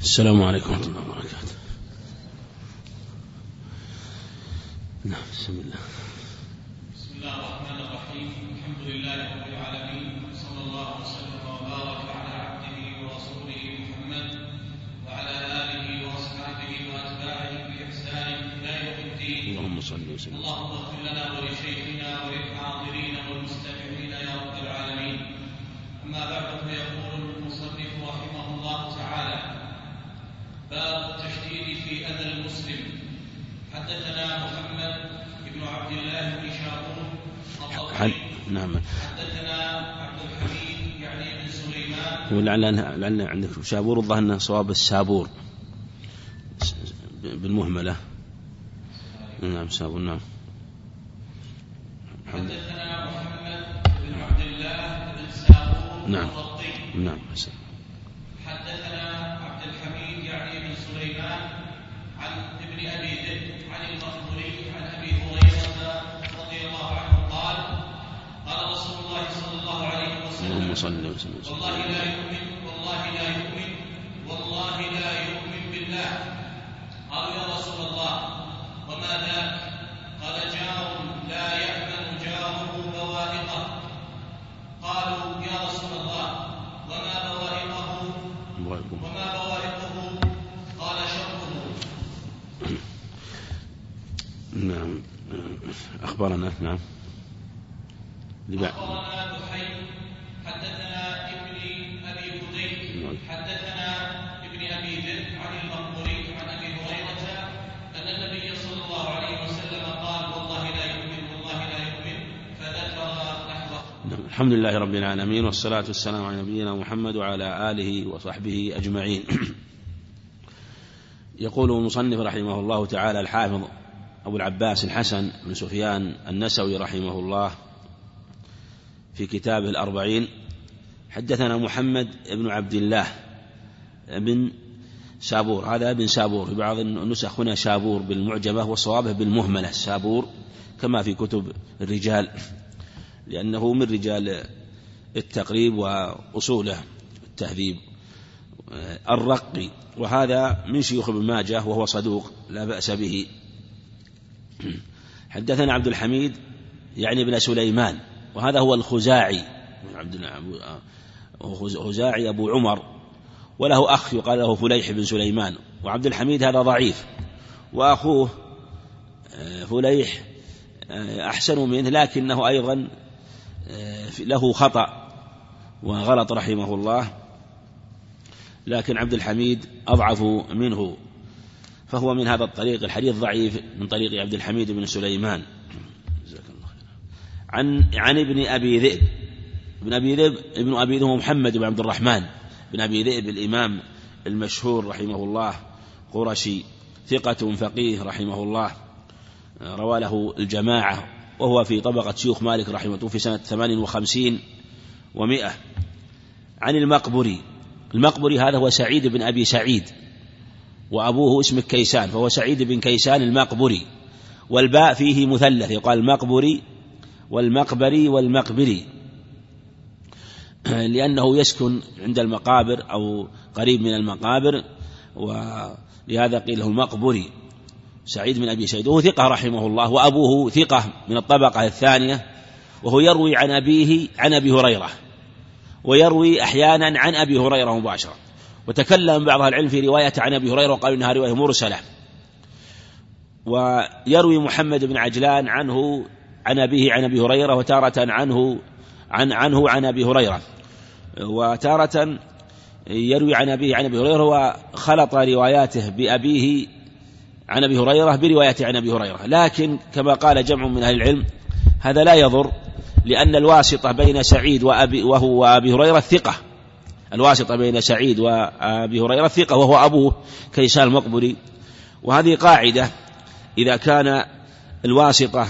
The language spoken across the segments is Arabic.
السلام عليكم ورحمة الله وبركاته. نعم بسم الله. بسم الله الرحمن الرحيم. الحمد لله رب العالمين. صلى الله وسلم وبارك على عبده ورسوله محمد وعلى آله وأصحابه وأتباعه بإحسان إلى يوم الدين. اللهم صل وسلم. اللهم اغفر لنا ولشيخنا وللحاضرين والمستمعين يا رب العالمين. أما بعد فيقول المصنف رحمه الله تعالى باب التشديد في أذى المسلم. حدثنا محمد بن عبد الله بن شاقون حد نعم. حدثنا عبد الحميد يعني بن سليمان. ولعل لعل عندك شابور الظاهر انه صواب السابور بالمهملة نعم سابور نعم. حدثنا محمد بن عبد الله بن ساقون نعم. نعم حسن حدثنا عبد الحميد يعني بن سليمان عن ابن أبي ذئب عن المقبوري عن أبي هريرة رضي الله عنه قال قال رسول الله صلى الله عليه اللهم وسلم صل وسلم. والله لا يؤمن والله لا يؤمن والله لا يؤمن بالله. قالوا يا رسول الله وما ذاك قال جار لا يأمن جاره بوائقه. قالوا يا رسول الله وما بوائقه. وما بوائقه قال شره نعم أخبرنا نعم أخبرنا بحير حدثنا ابن أبي نعم. حدثنا ابن أبي ذئب عن المقبوري عن أبي هريرة أن النبي صلى الله عليه وسلم قال والله لا يؤمن والله لا يؤمن فذكر نحوه نعم. الحمد لله رب العالمين والصلاة والسلام على نبينا محمد وعلى آله وصحبه أجمعين يقول المصنف رحمه الله تعالى الحافظ أبو العباس الحسن بن سفيان النسوي رحمه الله في كتابه الأربعين حدثنا محمد بن عبد الله بن سابور هذا ابن سابور في بعض النسخ هنا شابور بالمعجمة وصوابه بالمهملة سابور كما في كتب الرجال لأنه من رجال التقريب وأصوله التهذيب الرقي وهذا من شيوخ ابن ماجه وهو صدوق لا بأس به. حدثنا عبد الحميد يعني ابن سليمان وهذا هو الخزاعي. عبد خزاعي أبو عمر وله أخ يقال له فليح بن سليمان وعبد الحميد هذا ضعيف وأخوه فليح أحسن منه لكنه أيضا له خطأ وغلط رحمه الله لكن عبد الحميد أضعف منه. فهو من هذا الطريق الحديث ضعيف من طريق عبد الحميد بن سليمان. عن عن ابن أبي ذئب. ابن أبي ذئب ابن أبي ذئب محمد بن عبد الرحمن بن أبي ذئب الإمام المشهور رحمه الله قرشي ثقة فقيه رحمه الله روى له الجماعة وهو في طبقة شيوخ مالك رحمه الله في سنة ثمان وخمسين ومائة عن المقبري. المقبري هذا هو سعيد بن أبي سعيد. وأبوه اسمه كيسان فهو سعيد بن كيسان المقبري. والباء فيه مثلث يقال المقبري والمقبري والمقبري. لأنه يسكن عند المقابر أو قريب من المقابر ولهذا قيل له المقبري سعيد بن أبي سعيد وهو ثقة رحمه الله وأبوه ثقة من الطبقة الثانية وهو يروي عن أبيه عن أبي هريرة ويروي أحيانا عن أبي هريرة مباشرة. وتكلم بعض العلم في رواية عن أبي هريرة وقالوا إنها رواية مرسلة. ويروي محمد بن عجلان عنه عن أبيه عن أبي هريرة وتارة عنه عن عنه عن أبي هريرة. وتارة يروي عن أبيه عن أبي هريرة وخلط رواياته بأبيه عن أبي هريرة بروايته عن أبي هريرة. لكن كما قال جمع من أهل العلم هذا لا يضر لأن الواسطة بين سعيد وأبي وهو وأبي هريرة ثقة. الواسطة بين سعيد وأبي هريرة ثقة وهو أبوه كيسان المقبري. وهذه قاعدة إذا كان الواسطة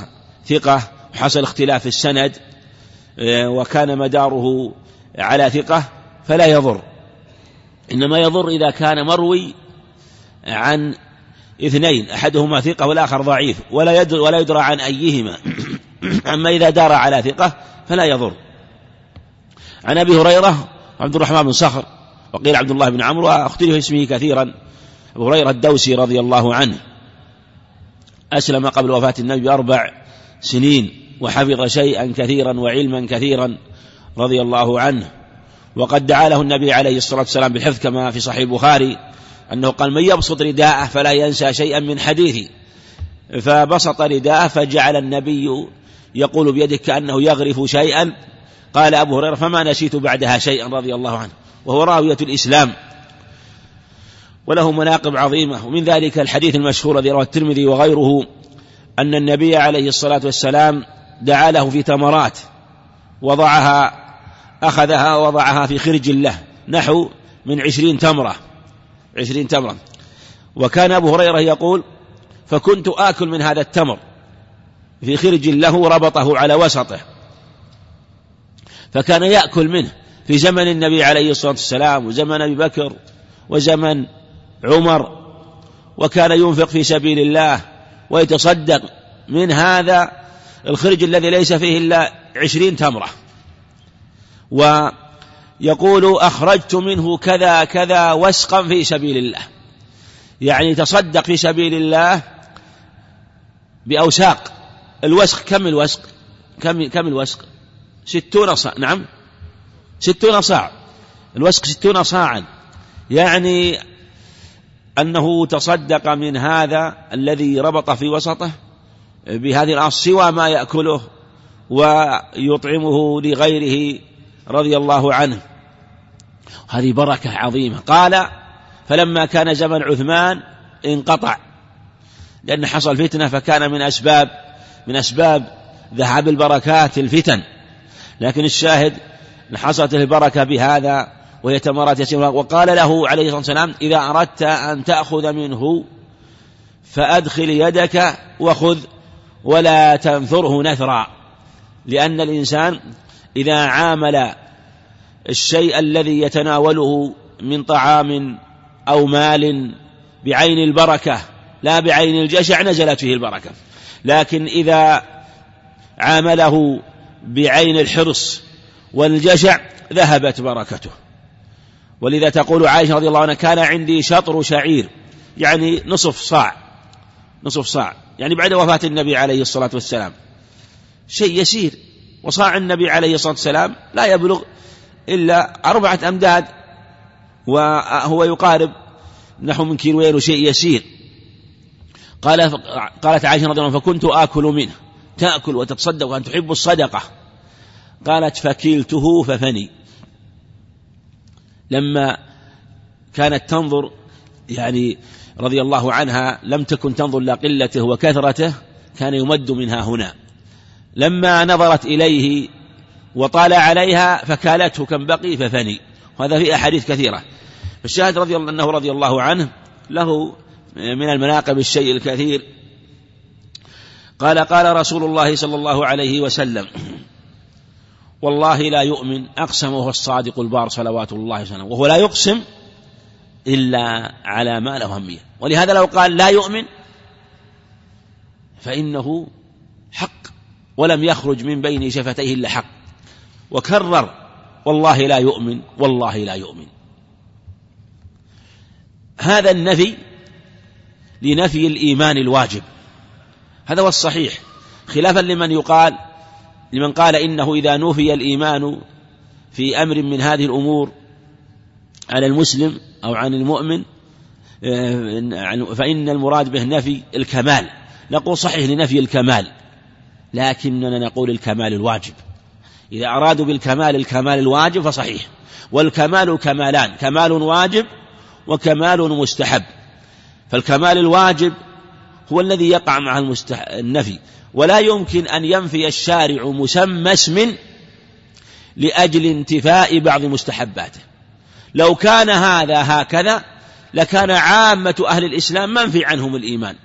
ثقة وحصل اختلاف السند وكان مداره على ثقة فلا يضر. إنما يضر إذا كان مروي عن اثنين أحدهما ثقة والآخر ضعيف ولا يدرى, ولا يدرى عن أيهما. أما إذا دار على ثقة فلا يضر. عن أبي هريرة عبد الرحمن بن صخر وقيل عبد الله بن عمرو واختلف اسمه كثيرا. أبو هريرة الدوسي رضي الله عنه أسلم قبل وفاة النبي بأربع سنين وحفظ شيئا كثيرا وعلما كثيرا رضي الله عنه. وقد دعا له النبي عليه الصلاة والسلام بالحفظ كما في صحيح البخاري أنه قال من يبسط رداءه فلا ينسى شيئا من حديثي. فبسط رداءه فجعل النبي يقول بيده كأنه يغرف شيئا. قال أبو هريرة فما نسيت بعدها شيئا رضي الله عنه وهو راوية الإسلام. وله مناقب عظيمة. ومن ذلك الحديث المشهور الذي رواه الترمذي وغيره أن النبي عليه الصلاة والسلام دعا له في تمرات وضعها أخذها ووضعها في خرج له نحو من عشرين تمرة عشرين تمرة. وكان أبو هريرة يقول فكنت آكل من هذا التمر في خرج له ربطه على وسطه. فكان يأكل منه في زمن النبي عليه الصلاة والسلام وزمن أبي بكر وزمن عمر. وكان ينفق في سبيل الله ويتصدق من هذا الخرج الذي ليس فيه إلا عشرين تمرة. ويقول أخرجت منه كذا كذا وسقا في سبيل الله. يعني تصدق في سبيل الله بأوساق. الوسق كم الوسق؟ كم كم الوسق؟ ستون صاع. نعم. ستون صاع. الوسق ستون صاعا. يعني أنه تصدق من هذا الذي ربط في وسطه بهذه الأصل سوى ما يأكله ويطعمه لغيره رضي الله عنه. هذه بركة عظيمة. قال فلما كان زمن عثمان انقطع. لأن حصل فتنة فكان من أسباب من أسباب ذهاب البركات الفتن. لكن الشاهد حصلت البركة بهذا وهي تمرات يسيرة وقال له عليه الصلاة والسلام إذا أردت أن تأخذ منه فأدخل يدك وخذ ولا تنثره نثرا. لأن الإنسان إذا عامل الشيء الذي يتناوله من طعام أو مال بعين البركة لا بعين الجشع نزلت فيه البركة. لكن إذا عامله بعين الحرص والجشع ذهبت بركته. ولذا تقول عائشة رضي الله عنها كان عندي شطر شعير يعني نصف صاع نصف صاع يعني بعد وفاة النبي عليه الصلاة والسلام. شيء يسير وصاع النبي عليه الصلاة والسلام لا يبلغ إلا أربعة أمداد وهو يقارب نحو من كيلوين وشيء يسير. قال قالت عائشة رضي الله عنها فكنت آكل منه. تأكل وتتصدق وأن تحب الصدقة. قالت فكلته ففني. لما كانت تنظر يعني رضي الله عنها لم تكن تنظر إلى قلته وكثرته كان يمد منها هنا. لما نظرت إليه وطال عليها فكالته كم بقي ففني. وهذا في أحاديث كثيرة. فالشاهد رضي الله أنه رضي الله عنه له من المناقب الشيء الكثير قال قال رسول الله صلى الله عليه وسلم والله لا يؤمن أقسم وهو الصادق البار صلوات الله وسلامه وهو لا يقسم إلا على ما له همية ولهذا لو قال لا يؤمن فإنه حق ولم يخرج من بين شفتيه إلا حق. وكرر والله لا يؤمن والله لا يؤمن. هذا النفي لنفي الإيمان الواجب. هذا هو الصحيح. خلافا لمن يقال لمن قال إنه إذا نفي الإيمان في أمر من هذه الأمور على المسلم أو عن المؤمن آه، فإن المراد به نفي الكمال. نقول صحيح لنفي الكمال لكننا نقول الكمال الواجب. إذا أرادوا بالكمال الكمال الواجب فصحيح. والكمال كمالان كمال واجب وكمال مستحب. فالكمال الواجب هو الذي يقع مع المستح... النفي. ولا يمكن أن ينفي الشارع مسمى اسم لأجل انتفاء بعض مستحباته. لو كان هذا هكذا لكان عامة أهل الإسلام منفي عنهم الإيمان.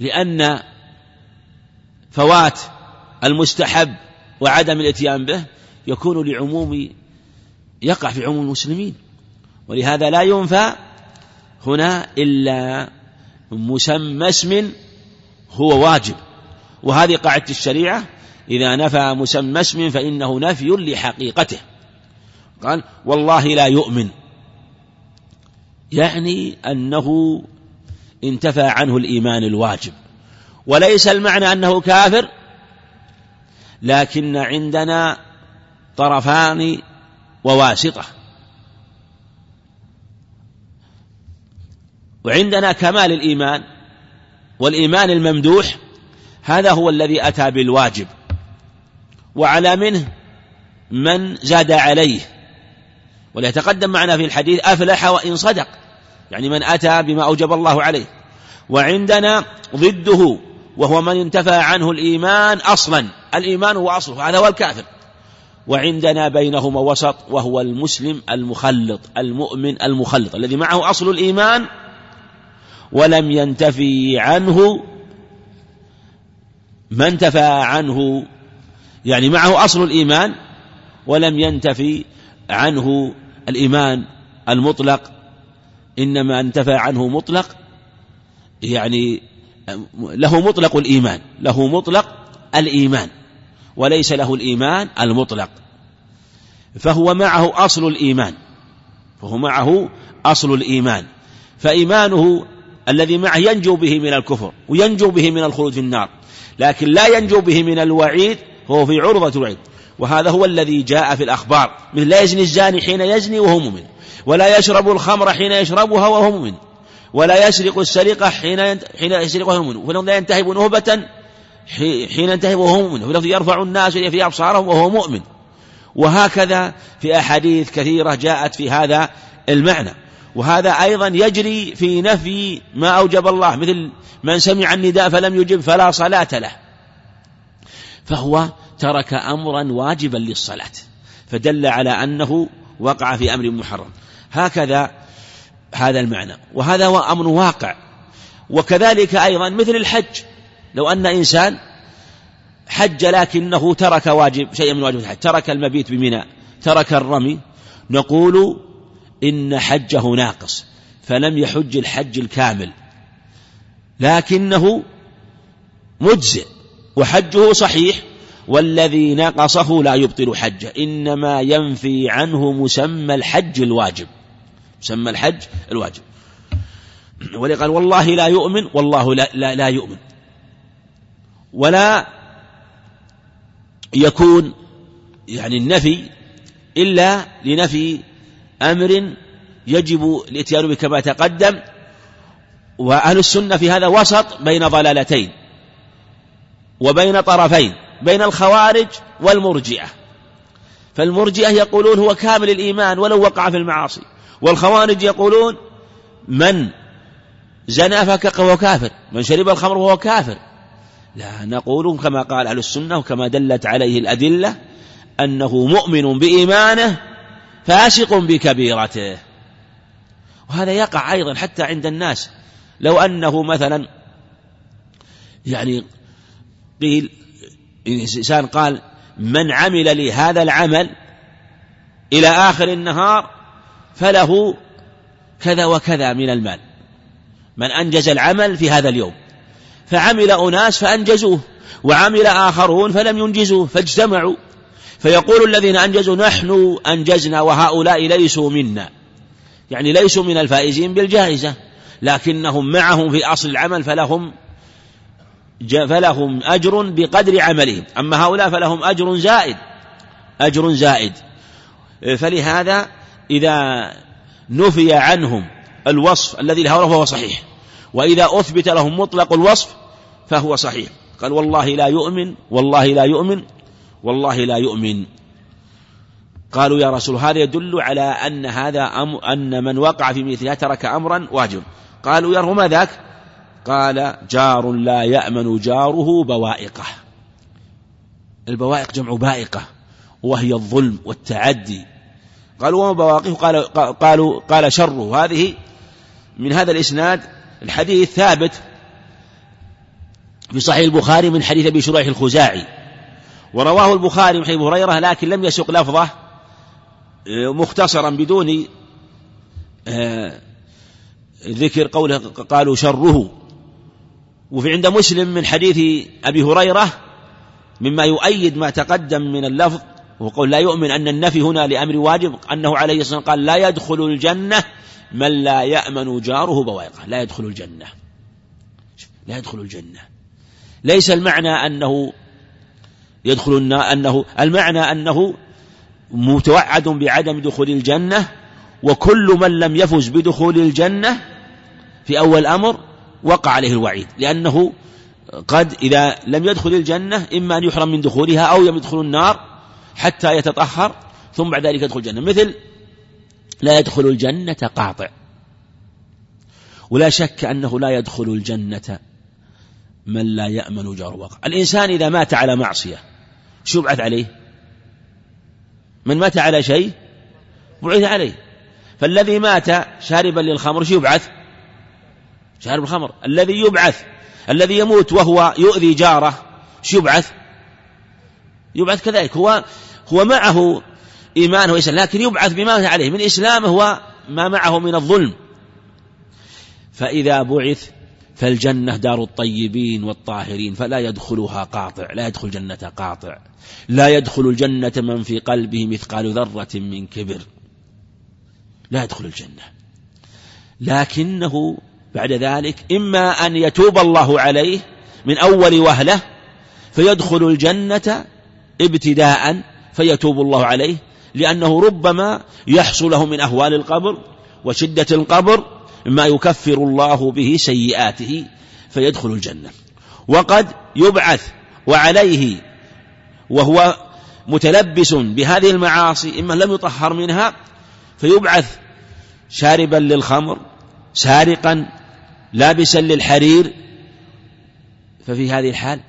لأن فوات المستحب وعدم الإتيان به يكون لعموم يقع في عموم المسلمين. ولهذا لا ينفى هنا إلا مسمى اسم هو واجب. وهذه قاعدة الشريعة إذا نفى مسمى اسم فإنه نفي لحقيقته. قال والله لا يؤمن. يعني أنه انتفى عنه الإيمان الواجب. وليس المعنى أنه كافر لكن عندنا طرفان وواسطة. وعندنا كمال الإيمان والإيمان الممدوح هذا هو الذي أتى بالواجب. وعلى منه من زاد عليه. وليتقدم معنا في الحديث أفلح وإن صدق يعني من أتى بما أوجب الله عليه. وعندنا ضده وهو من انتفى عنه الإيمان أصلا الإيمان هو أصله هذا هو الكافر. وعندنا بينهما وسط وهو المسلم المخلط المؤمن المخلط الذي معه أصل الإيمان ولم ينتفي عنه. ما انتفى عنه يعني معه أصل الإيمان ولم ينتفي عنه الإيمان المطلق. إنما انتفى عنه مطلق يعني له مطلق الإيمان له مطلق الإيمان وليس له الإيمان المطلق. فهو معه أصل الإيمان فهو معه أصل الإيمان. فإيمانه الذي معه ينجو به من الكفر وينجو به من الخلود في النار. لكن لا ينجو به من الوعيد هو في عرضة الوعيد. وهذا هو الذي جاء في الأخبار. مثل لا يزني الزاني حين يزني وهو مؤمن. ولا يشرب الخمر حين يشربها وهو مؤمن. ولا يسرق السرقة حين حين يسرقها وهو مؤمن. ولو لا ينتهب نهبة حين ينتهب وهو مؤمن. ولو يرفع الناس في أبصارهم وهو مؤمن. وهكذا في أحاديث كثيرة جاءت في هذا المعنى. وهذا أيضا يجري في نفي ما أوجب الله مثل من سمع النداء فلم يجب فلا صلاة له. فهو ترك أمرا واجبا للصلاة فدل على أنه وقع في أمر محرم. هكذا هذا المعنى وهذا هو أمر واقع. وكذلك أيضا مثل الحج لو أن إنسان حج لكنه ترك واجب شيئا من واجب الحج ترك المبيت بمنى ترك الرمي نقول إن حجه ناقص فلم يحج الحج الكامل. لكنه مجزئ وحجه صحيح والذي نقصه لا يبطل حجه. إنما ينفي عنه مسمى الحج الواجب مسمى الحج الواجب. ولقال والله لا يؤمن والله لا, لا, لا يؤمن. ولا يكون يعني النفي إلا لنفي أمر يجب الاتيان به كما تقدم وأهل السنة في هذا وسط بين ضلالتين وبين طرفين بين الخوارج والمرجئة. فالمرجئة يقولون هو كامل الإيمان ولو وقع في المعاصي والخوارج يقولون من زنى فهو كافر من شرب الخمر وهو كافر. لا نقول كما قال أهل السنة وكما دلت عليه الأدلة أنه مؤمن بإيمانه فاسق بكبيرته. وهذا يقع أيضا حتى عند الناس. لو أنه مثلا يعني قيل إنسان قال من عمل لي هذا العمل إلى آخر النهار فله كذا وكذا من المال. من أنجز العمل في هذا اليوم. فعمل أناس فأنجزوه وعمل آخرون فلم ينجزوه فاجتمعوا. فيقول الذين أنجزوا نحن أنجزنا وهؤلاء ليسوا منا. يعني ليسوا من الفائزين بالجائزة لكنهم معهم في أصل العمل فلهم فلهم أجر بقدر عملهم. أما هؤلاء فلهم أجر زائد أجر زائد. فلهذا إذا نفي عنهم الوصف الذي لهؤلاء فهو صحيح وإذا أثبت لهم مطلق الوصف فهو صحيح. قال والله لا يؤمن والله لا يؤمن والله لا يؤمن. قالوا يا رسول هذا يدل على أن هذا أم أن من وقع في مثلها ترك أمرا واجب. قالوا يا ما ذاك؟ قال جار لا يأمن جاره بوائقه. البوائق جمع بائقة وهي الظلم والتعدي. قالوا وما بواقيه؟ قال قالوا قال شره. هذه من هذا الإسناد الحديث ثابت في صحيح البخاري من حديث أبي شريح الخزاعي. ورواه البخاري من حديث هريرة لكن لم يسق لفظه آه، مختصرا بدون آه، ذكر قوله قالوا شره. وفي عند مسلم من حديث أبي هريرة مما يؤيد ما تقدم من اللفظ وقول لا يؤمن أن النفي هنا لأمر واجب أنه عليه الصلاة والسلام قال لا يدخل الجنة من لا يأمن جاره بوائقه لا يدخل الجنة. لا يدخل الجنة. ليس المعنى أنه يدخل النار أنه المعنى أنه متوعد بعدم دخول الجنة وكل من لم يفز بدخول الجنة في أول الأمر وقع عليه الوعيد لأنه قد إذا لم يدخل الجنة إما أن يحرم من دخولها أو يدخل النار حتى يتطهر ثم بعد ذلك يدخل الجنة. مثل لا يدخل الجنة قاطع. ولا شك أنه لا يدخل الجنة من لا يأمن جار وقع. الإنسان إذا مات على معصية شو يبعث عليه؟ من مات على شيء؟ بعث عليه. فالذي مات شاربا للخمر شو يبعث؟ شارب الخمر. الذي يبعث الذي يموت وهو يؤذي جاره شو يبعث؟ يبعث كذلك. هو هو معه إيمان وإسلام لكن يبعث بما عليه. من إسلامه وما معه من الظلم. فإذا بعث فالجنة دار الطيبين والطاهرين فلا يدخلها قاطع لا يدخل جنة قاطع. لا يدخل الجنة من في قلبه مثقال ذرة من كبر. لا يدخل الجنة. لكنه بعد ذلك إما أن يتوب الله عليه من أول وهلة فيدخل الجنة ابتداء فيتوب الله عليه لأنه ربما يحصل له من أهوال القبر وشدة القبر ما يكفر الله به سيئاته فيدخل الجنة. وقد يبعث وعليه وهو متلبس بهذه المعاصي إما لم يطهر منها فيبعث شاربا للخمر سارقا لابسا للحرير. ففي هذه الحال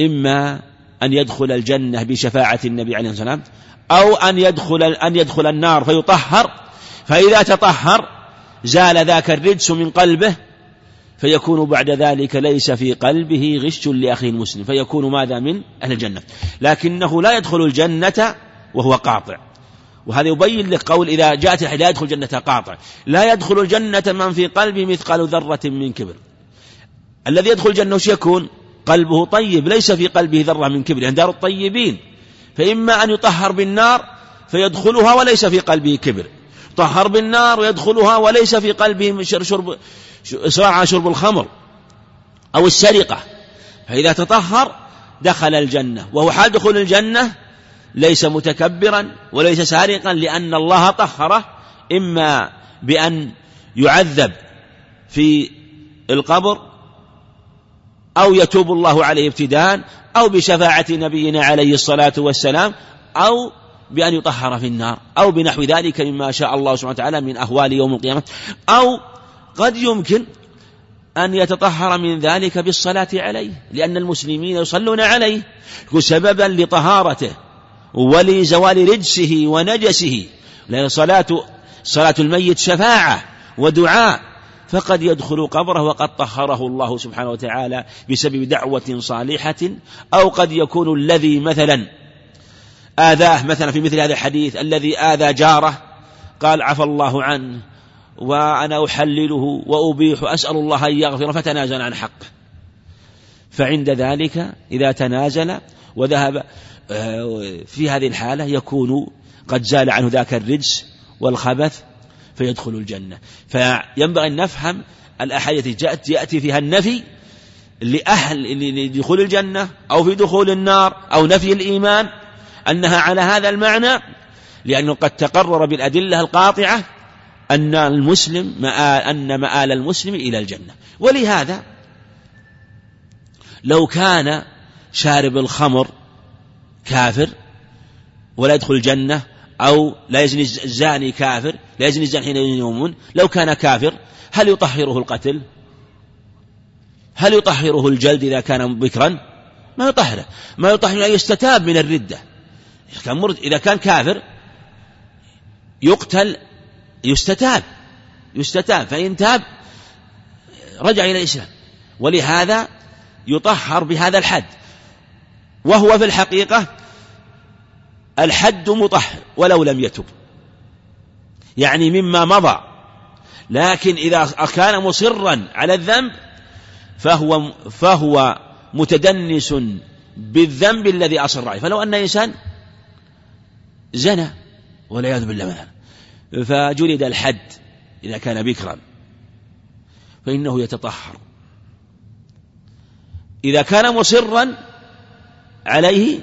إما أن يدخل الجنة بشفاعة النبي عليه الصلاة والسلام أو أن يدخل أن يدخل النار فيطهر. فإذا تطهر زال ذاك الرجس من قلبه فيكون بعد ذلك ليس في قلبه غش لأخيه المسلم فيكون ماذا من أهل الجنة. لكنه لا يدخل الجنة وهو قاطع. وهذا يبين لك قول إذا جاءت لا يدخل الجنة قاطع. لا يدخل الجنة من في قلبه مثقال ذرة من كبر. الذي يدخل الجنة وش يكون؟ قلبه طيب ليس في قلبه ذرة من كبر يعني دار الطيبين. فإما أن يطهر بالنار فيدخلها وليس في قلبه كبر. طهر بالنار ويدخلها وليس في قلبه شرب إسراع شرب الخمر أو السرقة. فإذا تطهر دخل الجنة وهو حال دخول الجنة ليس متكبرا وليس سارقا لأن الله طهره إما بأن يعذب في القبر أو يتوب الله عليه ابتداء أو بشفاعة نبينا عليه الصلاة والسلام أو بأن يطهر في النار أو بنحو ذلك مما شاء الله سبحانه وتعالى من أهوال يوم القيامة أو قد يمكن أن يتطهر من ذلك بالصلاة عليه لأن المسلمين يصلون عليه سببا لطهارته ولزوال رجسه ونجسه لأن صلاة صلاة الميت شفاعة ودعاء فقد يدخل قبره وقد طهره الله سبحانه وتعالى بسبب دعوة صالحة أو قد يكون الذي مثلا آذاه مثلا في مثل هذا الحديث الذي آذى جاره قال عفى الله عنه وأنا أحلله وأبيح أسأل الله أن يغفر فتنازل عن حقه فعند ذلك إذا تنازل وذهب آه، في هذه الحالة يكون قد زال عنه ذاك الرجس والخبث فيدخل الجنة. فينبغي أن نفهم الأحاديث جاءت يأتي فيها النفي لأهل لدخول الجنة أو في دخول النار أو نفي الإيمان أنها على هذا المعنى لأنه قد تقرر بالأدلة القاطعة أن المسلم مآل أن مآل المسلم إلى الجنة. ولهذا لو كان شارب الخمر كافر ولا يدخل الجنة أو لا يزني الزاني كافر لا يزني الزاني حين يومون لو كان كافر هل يطهره القتل؟ هل يطهره الجلد إذا كان بكرا؟ ما يطهره. ما يطهره أن يستتاب من الردة. كان مرد. إذا كان كافر يقتل يستتاب يستتاب. فإن تاب رجع إلى الإسلام. ولهذا يطهر بهذا الحد. وهو في الحقيقة الحد مطهر ولو لم يتب. يعني مما مضى. لكن إذا كان مصرا على الذنب فهو فهو متدنس بالذنب الذي أصر عليه فلو أن إنسان زنى والعياذ بالله مثلا فجلد الحد إذا كان بكرا. فإنه يتطهر. إذا كان مصرا عليه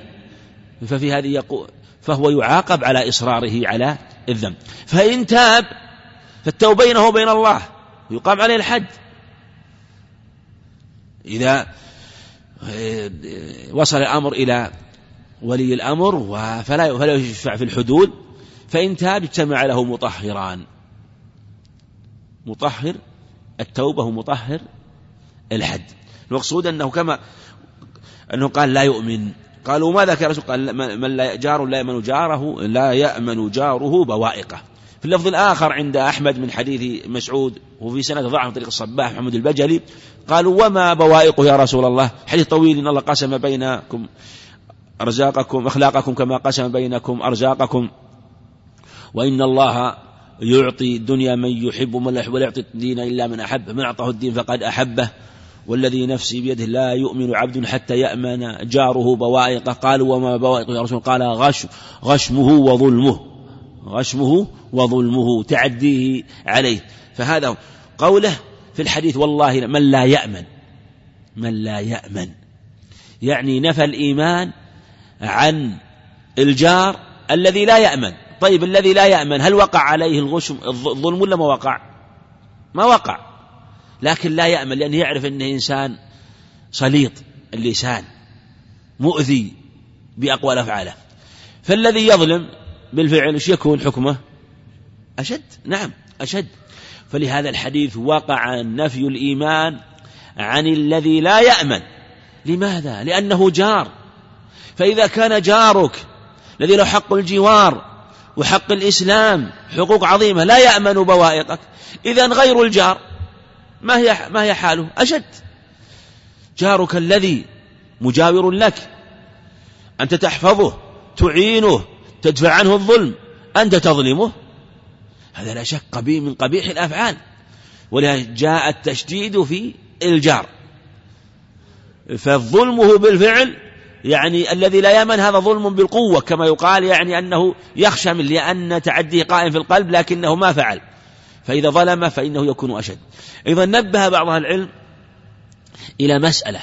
ففي هذه يقول فهو يعاقب على إصراره على الذنب. فإن تاب فالتوبة بينه وبين الله. يقام عليه الحد. إذا وصل الأمر إلى ولي الأمر فلا فلا يشفع في الحدود فإن تاب اجتمع له مطهران. مطهر التوبة ومطهر الحد. المقصود أنه كما أنه قال لا يؤمن. قالوا ماذا كان رسول قال من لا جار لا يأمن جاره لا يأمن جاره بوائقه. في اللفظ الآخر عند أحمد من حديث مسعود وفي سنة ضعف طريق الصباح محمد البجلي قالوا وما بوائقه يا رسول الله؟ حديث طويل إن الله قسم بينكم. أرزاقكم أخلاقكم كما قسم بينكم أرزاقكم. وإن الله يعطي الدنيا من يحب ومن لا يحب ولا يعطي الدين إلا من أحب. من أعطاه الدين فقد أحبه. والذي نفسي بيده لا يؤمن عبد حتى يأمن جاره بوائقه قالوا وما بوائقه يا رسول؟ قال غش غشمه وظلمه. غشمه وظلمه تعديه عليه. فهذا قوله في الحديث والله من لا يأمن. من لا يأمن. يعني نفى الإيمان عن الجار الذي لا يأمن. طيب الذي لا يأمن هل وقع عليه الغشم الظلم ولا ما وقع؟ ما وقع. لكن لا يأمن لأنه يعرف أنه إنسان سليط اللسان مؤذي بأقوال أفعاله. فالذي يظلم بالفعل إيش يكون حكمه؟ أشد. نعم أشد. فلهذا الحديث وقع نفي الإيمان عن الذي لا يأمن. لماذا؟ لأنه جار. فإذا كان جارك الذي له حق الجوار وحق الإسلام حقوق عظيمة لا يأمن بوائقك. إذا غير الجار ما هي ما هي حاله؟ أشد. جارك الذي مجاور لك أنت تحفظه تعينه تدفع عنه الظلم أنت تظلمه. هذا لا شك قبيح من قبيح الأفعال. ولهذا جاء التشديد في الجار. فظلمه بالفعل يعني الذي لا يأمن هذا ظلم بالقوة كما يقال يعني أنه يخشى من لأن تعديه قائم في القلب لكنه ما فعل. فإذا ظلم فإنه يكون أشد. أيضا نبه بعض العلم إلى مسألة.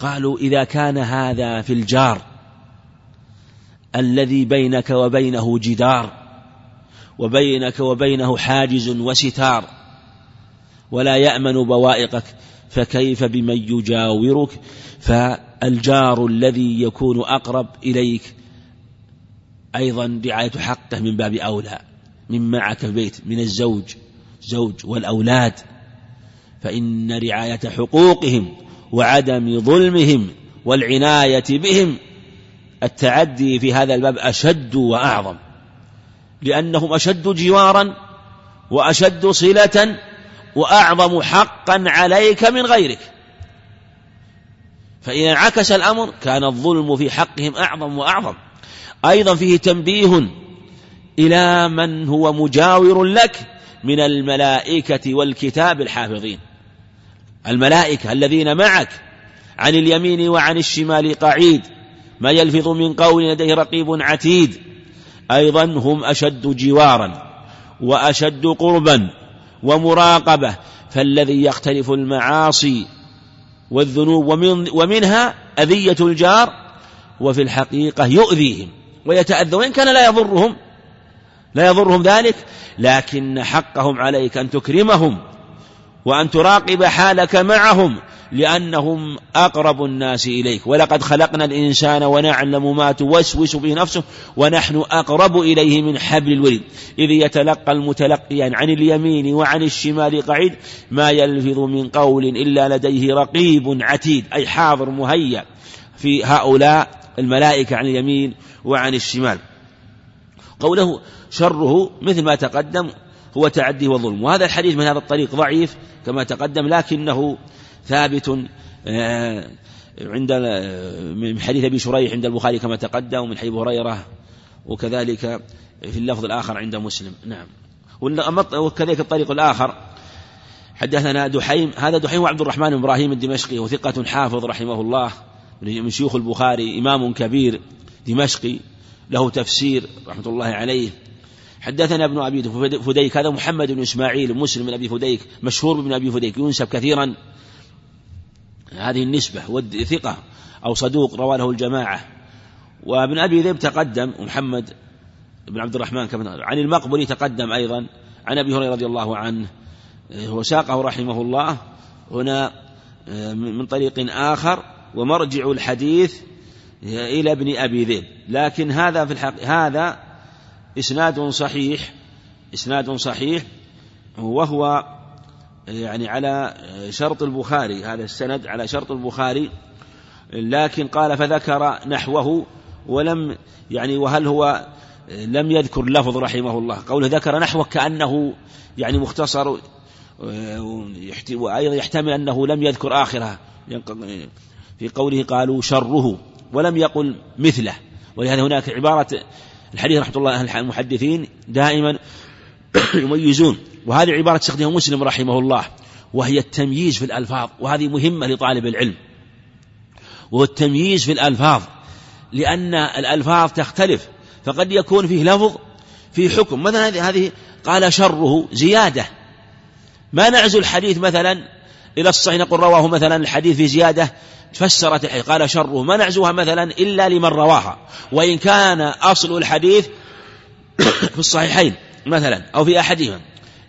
قالوا إذا كان هذا في الجار الذي بينك وبينه جدار وبينك وبينه حاجز وستار ولا يأمن بوائقك فكيف بمن يجاورك؟ فالجار الذي يكون أقرب إليك. أيضا رعاية حقه من باب أولى من معك في البيت من الزوج زوج والأولاد. فإن رعاية حقوقهم وعدم ظلمهم والعناية بهم التعدي في هذا الباب أشد وأعظم. لأنهم أشد جوارا وأشد صلة وأعظم حقا عليك من غيرك. فإذا انعكس الأمر كان الظلم في حقهم أعظم وأعظم. أيضا فيه تنبيه إلى من هو مجاور لك من الملائكة والكتاب الحافظين. الملائكة الذين معك عن اليمين وعن الشمال قعيد ما يلفظ من قول لديه رقيب عتيد. أيضا هم أشد جوارا وأشد قربا ومراقبة فالذي يختلف المعاصي والذنوب ومن ومنها أذية الجار وفي الحقيقة يؤذيهم ويتأذى وإن كان لا يضرهم لا يضرهم ذلك لكن حقهم عليك أن تكرمهم وأن تراقب حالك معهم لأنهم أقرب الناس إليك. ولقد خلقنا الإنسان ونعلم ما توسوس به نفسه ونحن أقرب إليه من حبل الوريد. إذ يتلقى المتلقيان عن اليمين وعن الشمال قعيد ما يلفظ من قول إلا لديه رقيب عتيد أي حاضر مهيأ في هؤلاء الملائكة عن اليمين وعن الشمال. قوله شره مثل ما تقدم هو تعدي وظلم. وهذا الحديث من هذا الطريق ضعيف كما تقدم لكنه ثابت آه، عند من حديث أبي شريح عند البخاري كما تقدم ومن حديث هريرة وكذلك في اللفظ الآخر عند مسلم. نعم. وكذلك الطريق الآخر. حدثنا دحيم هذا دحيم هو عبد الرحمن بن إبراهيم الدمشقي وثقة حافظ رحمه الله من شيوخ البخاري إمام كبير دمشقي له تفسير رحمة الله عليه. حدثنا ابن أبي فديك هذا محمد بن إسماعيل مسلم بن أبي فديك مشهور بن أبي فديك ينسب كثيرا. هذه النسبة ثقة أو صدوق رواه له الجماعة. وابن أبي ذئب تقدم محمد بن عبد الرحمن كما عن المقبري تقدم أيضا عن أبي هريرة رضي الله عنه. وساقه رحمه الله هنا من طريق آخر ومرجع الحديث إلى ابن أبي ذئب. لكن هذا في الحق هذا إسناد صحيح إسناد صحيح وهو يعني على شرط البخاري هذا السند على شرط البخاري لكن قال فذكر نحوه ولم يعني وهل هو لم يذكر لفظ رحمه الله. قوله ذكر نحوه كأنه يعني مختصر وأيضا يحتمل أنه لم يذكر آخرها في قوله قالوا شره ولم يقل مثله. ولهذا هناك عبارة الحديث رحمة الله المحدثين دائما يميزون. وهذه عبارة استخدمها مسلم رحمه الله. وهي التمييز في الألفاظ. وهذه مهمة لطالب العلم. وهو التمييز في الألفاظ. لأن الألفاظ تختلف. فقد يكون فيه لفظ في حكم. مثلا هذه قال شره زيادة. ما نعزو الحديث مثلا إلى الصحيح نقول رواه مثلا الحديث في زيادة فسرت الحديث. قال شره. ما نعزوها مثلا إلا لمن رواها. وإن كان أصل الحديث في الصحيحين. مثلا أو في أحدهما.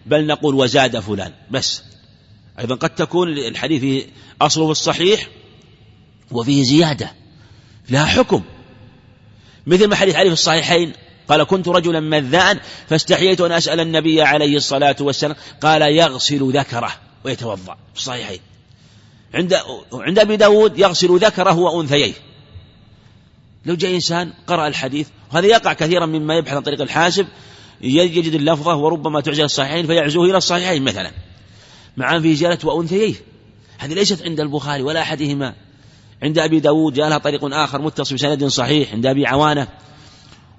بل نقول وزاد فلان بس. أيضا قد تكون الحديث أصله الصحيح وفيه زيادة. لها حكم. مثل ما حديث عليه في الصحيحين قال كنت رجلا مذاء فاستحييت أن أسأل النبي عليه الصلاة والسلام. قال يغسل ذكره. ويتوضأ في الصحيحين. عند عند أبي داود يغسل ذكره وأنثييه. لو جاء إنسان قرأ الحديث وهذا يقع كثيرا مما يبحث عن طريق الحاسب يجد اللفظة وربما تعجل الصحيحين فيعزوه إلى الصحيحين مثلا مع في زيادة وأنثييه. هذه ليست عند البخاري ولا أحدهما. عند أبي داود جاء لها طريق آخر متصل بسند صحيح عند أبي عوانة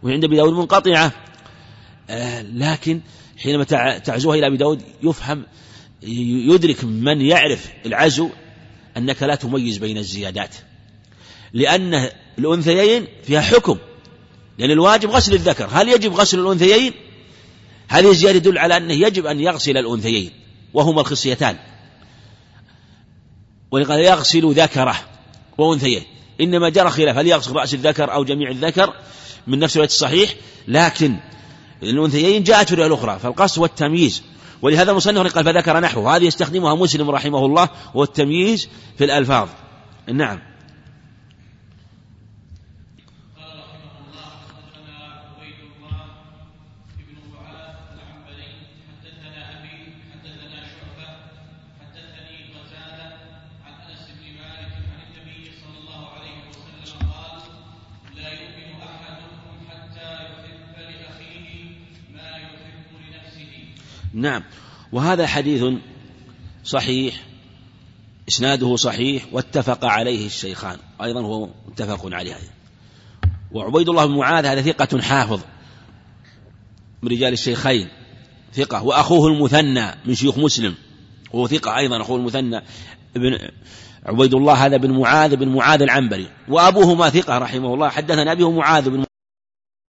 وعند أبي داود منقطعة. آه لكن حينما تعزوها إلى أبي داود يفهم يدرك من يعرف العزو أنك لا تميز بين الزيادات. لأن الأنثيين فيها حكم لأن الواجب غسل الذكر. هل يجب غسل الأنثيين؟ هذه الزيادة تدل على أنه يجب أن يغسل الأنثيين وهما الخصيتان. ولقد يغسل ذكره وأنثيه. إنما جرى خلاف هل يغسل رأس الذكر أو جميع الذكر؟ من نفس الوقت الصحيح. لكن الأنثيين جاءت في الأخرى فالقصد والتمييز ولهذا المصنف قال فذكر نحوه. هذه يستخدمها مسلم رحمه الله والتمييز في الألفاظ. نعم. نعم. وهذا حديث صحيح إسناده صحيح واتفق عليه الشيخان. أيضا هو متفق عليه. وعبيد الله بن معاذ هذا ثقة حافظ من رجال الشيخين ثقة. وأخوه المثنى من شيوخ مسلم وهو ثقة أيضا أخوه المثنى ابن عبيد الله هذا بن معاذ بن معاذ العنبري. وأبوهما ثقة رحمه الله. حدثنا أبيه معاذ بن